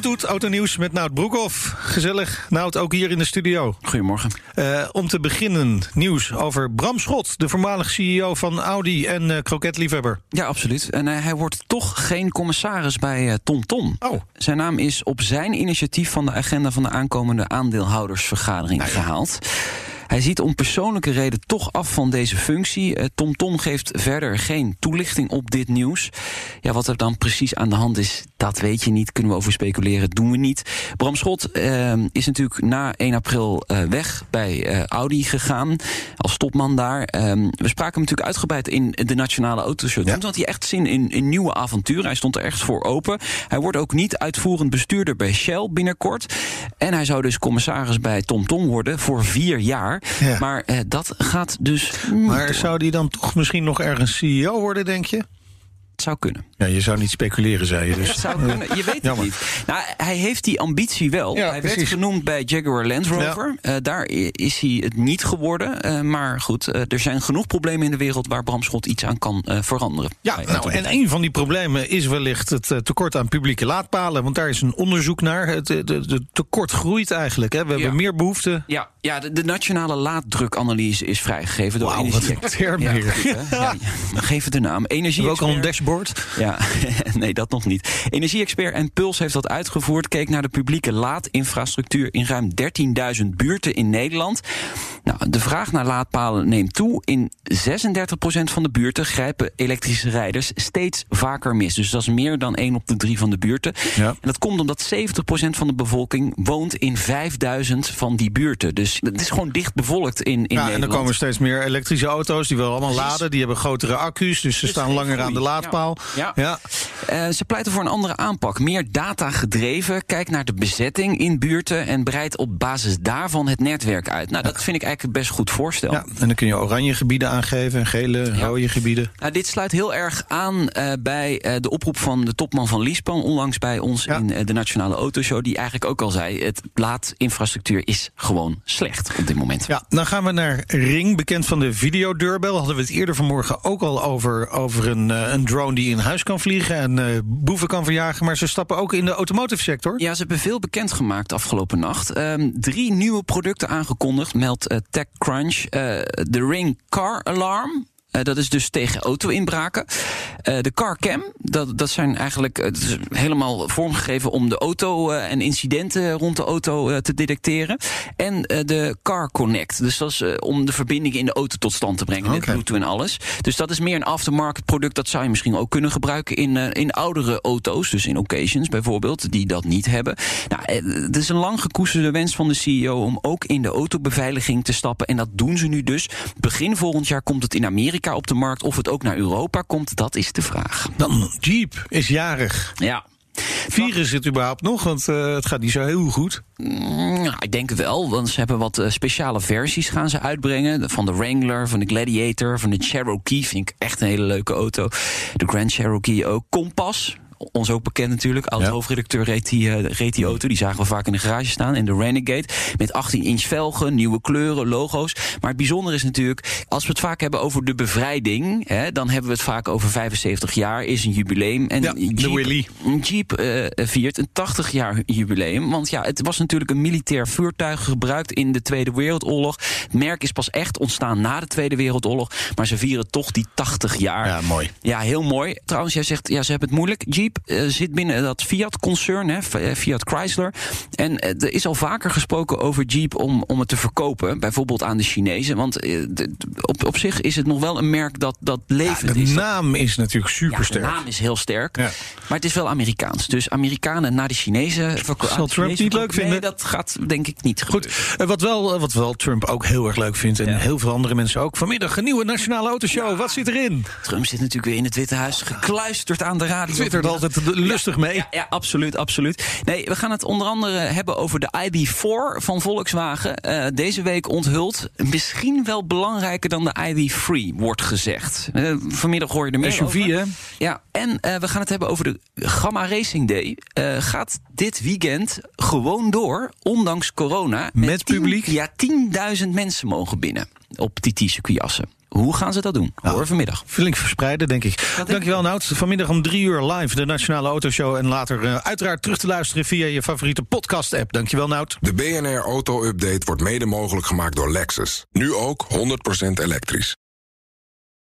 Toet toet, autonieuws met Nout Broekhoff. Gezellig, Nout, ook hier in de studio. Goedemorgen. Uh, om te beginnen, nieuws over Bram Schot... de voormalig CEO van Audi en uh, kroketliefhebber. Ja, absoluut. En uh, hij wordt toch geen commissaris bij TomTom. Tom. Oh. Zijn naam is op zijn initiatief... van de agenda van de aankomende aandeelhoudersvergadering nou ja. gehaald. Hij ziet om persoonlijke reden toch af van deze functie. TomTom uh, Tom geeft verder geen toelichting op dit nieuws. Ja, wat er dan precies aan de hand is, dat weet je niet. Kunnen we over speculeren, doen we niet. Bram Schot uh, is natuurlijk na 1 april uh, weg bij uh, Audi gegaan. Als topman daar. Um, we spraken hem natuurlijk uitgebreid in de Nationale Autoshow. Ja. Toen had hij echt zin in, in nieuwe avonturen. Hij stond er echt voor open. Hij wordt ook niet uitvoerend bestuurder bij Shell binnenkort. En hij zou dus commissaris bij TomTom Tom worden voor vier jaar. Ja. Maar uh, dat gaat dus. Maar zou die dan toch misschien nog ergens CEO worden, denk je? Het zou kunnen. Ja, je zou niet speculeren, zei je dus. Het zou kunnen. Je weet het niet. Nou, hij heeft die ambitie wel. Ja, hij precies. werd genoemd bij Jaguar Land Rover. Ja. Uh, daar is hij het niet geworden. Uh, maar goed, uh, er zijn genoeg problemen in de wereld waar Bram Schot iets aan kan veranderen. Ja, nou, en een van die problemen is wellicht het tekort aan publieke laadpalen. Want daar is een onderzoek naar. Het de, de tekort groeit eigenlijk. Hè. We hebben meer behoefte. Ja, ja de, de nationale laaddrukanalyse is vrijgegeven door wow, Energie. Wat een term ja, goed, ja, geef het de naam. Energie. ook al een dashboard. Ja, nee, dat nog niet. Energie-expert en Puls heeft dat uitgevoerd. Keek naar de publieke laadinfrastructuur in ruim 13.000 buurten in Nederland. Nou, de vraag naar laadpalen neemt toe. In 36% van de buurten grijpen elektrische rijders steeds vaker mis. Dus dat is meer dan 1 op de 3 van de buurten. Ja. En dat komt omdat 70% van de bevolking woont in 5000 van die buurten. Dus het is gewoon dicht bevolkt in, in ja, Nederland. En er komen steeds meer elektrische auto's die wel allemaal Precies. laden. Die hebben grotere accu's, dus ze Dus staan langer groei. aan de laadpaal. Ja. Ja. Uh, ze pleiten voor een andere aanpak. Meer data gedreven. Kijk naar de bezetting in buurten. En breidt op basis daarvan het netwerk uit. Nou, dat vind ik eigenlijk best goed voorstel. Ja, en dan kun je oranje gebieden aangeven en gele, rode gebieden. Nou, dit sluit heel erg aan uh, bij uh, de oproep van de topman van Liespan. Onlangs bij ons Ja. in uh, de Nationale Autoshow. Die eigenlijk ook al zei: het laadinfrastructuur is gewoon slecht op dit moment. Ja, dan gaan we naar Ring, bekend van de videodeurbel. Hadden we het eerder vanmorgen ook al over, over een, eh, een drone die in huis kan vliegen en eh, boeven kan verjagen. Maar ze stappen ook in de automotive sector. Ja, ze hebben veel bekendgemaakt afgelopen nacht. Um, drie nieuwe producten aangekondigd, meldt uh, TechCrunch. Uh, de Ring Car Alarm. Uh, dat is dus tegen auto-inbraken. Uh, de CarCam, dat, dat zijn eigenlijk is helemaal vormgegeven om de auto uh, en incidenten rond de auto te detecteren. En de Car Connect, dus dat is om de verbinding in de auto tot stand te brengen. Met Oké. Bluetooth en alles. Dus dat is meer een aftermarket product. Dat zou je misschien ook kunnen gebruiken in, in oudere auto's. Dus in occasions bijvoorbeeld, die dat niet hebben. Nou, het is een lang gekoesterde wens van de CEO om ook in de autobeveiliging te stappen. En dat doen ze nu dus. Begin volgend jaar komt het in Amerika op de markt. Of het ook naar Europa komt, dat is de vraag. Dan Jeep is jarig. Ja. Vieren het überhaupt nog? Want uh, het gaat niet zo heel goed. Mm, ik denk het wel, want ze hebben wat uh, speciale versies gaan ze uitbrengen. Van de Wrangler, van de Gladiator, van de Cherokee. Vind ik echt een hele leuke auto. De Grand Cherokee ook. Compass, ons ook bekend natuurlijk. Oud-hoofdredacteur reed, die, uh, reed die auto. Die zagen we vaak in de garage staan. En de Renegade. Met 18 inch velgen, nieuwe kleuren, logo's. Maar het bijzondere is natuurlijk... als we het vaak hebben over de bevrijding... Hè, dan hebben we het vaak over 75 jaar. Is een jubileum. En Ja, de Jeep, Willy. Jeep uh, viert een 80 jaar jubileum. Want ja, het was natuurlijk een militair voertuig gebruikt in de Tweede Wereldoorlog. Het merk is pas echt ontstaan na de Tweede Wereldoorlog. Maar ze vieren toch die 80 jaar. Ja, mooi. Ja, heel mooi. Trouwens, jij zegt, ja, ze hebben het moeilijk. Jeep uh, zit binnen dat Fiat-concern, hè, Fiat Chrysler. En uh, er is al vaker gesproken over Jeep om, om het te verkopen. Bijvoorbeeld aan de Chinezen. Want de, op, op zich is het nog wel een merk dat, dat levend ja, is. de naam is natuurlijk super sterk. Ja, de naam is heel sterk. Ja. Maar het is wel Amerikaans. Dus Amerikanen naar de Chinezen... Zal Trump niet leuk vinden? Nee, dat gaat denk ik niet gebeuren. Goed, wat wel, wat wel Trump ook heel erg leuk vindt... en heel veel andere mensen ook. Vanmiddag een nieuwe Nationale Autoshow. Wat zit erin? Trump zit natuurlijk weer in het Witte Huis... gekluisterd aan de radio. Twittert al altijd lustig mee. Ja, ja, absoluut, absoluut. Nee, we gaan het onder andere hebben over de ID4 van Volkswagen. Uh, deze week onthuld. Misschien wel belangrijker dan de ID3, wordt gezegd. Uh, vanmiddag hoor je er meer SUV, over. hè? Ja, en uh, we gaan het hebben over de Gamma Racing Day. gaat dit weekend gewoon door, ondanks corona. Met, met publiek? Ja, 10.000 mensen mogen binnen op TT-circuitassen. Hoe gaan ze dat doen? Nou, Hoor vanmiddag. Flink verspreiden, denk ik. Dat Dankjewel, Nout. Vanmiddag om drie uur live de Nationale Autoshow. En later uh, uiteraard terug te luisteren via je favoriete podcast-app. Dankjewel, Nout. De BNR Auto-update wordt mede mogelijk gemaakt door Lexus. Nu ook 100% elektrisch.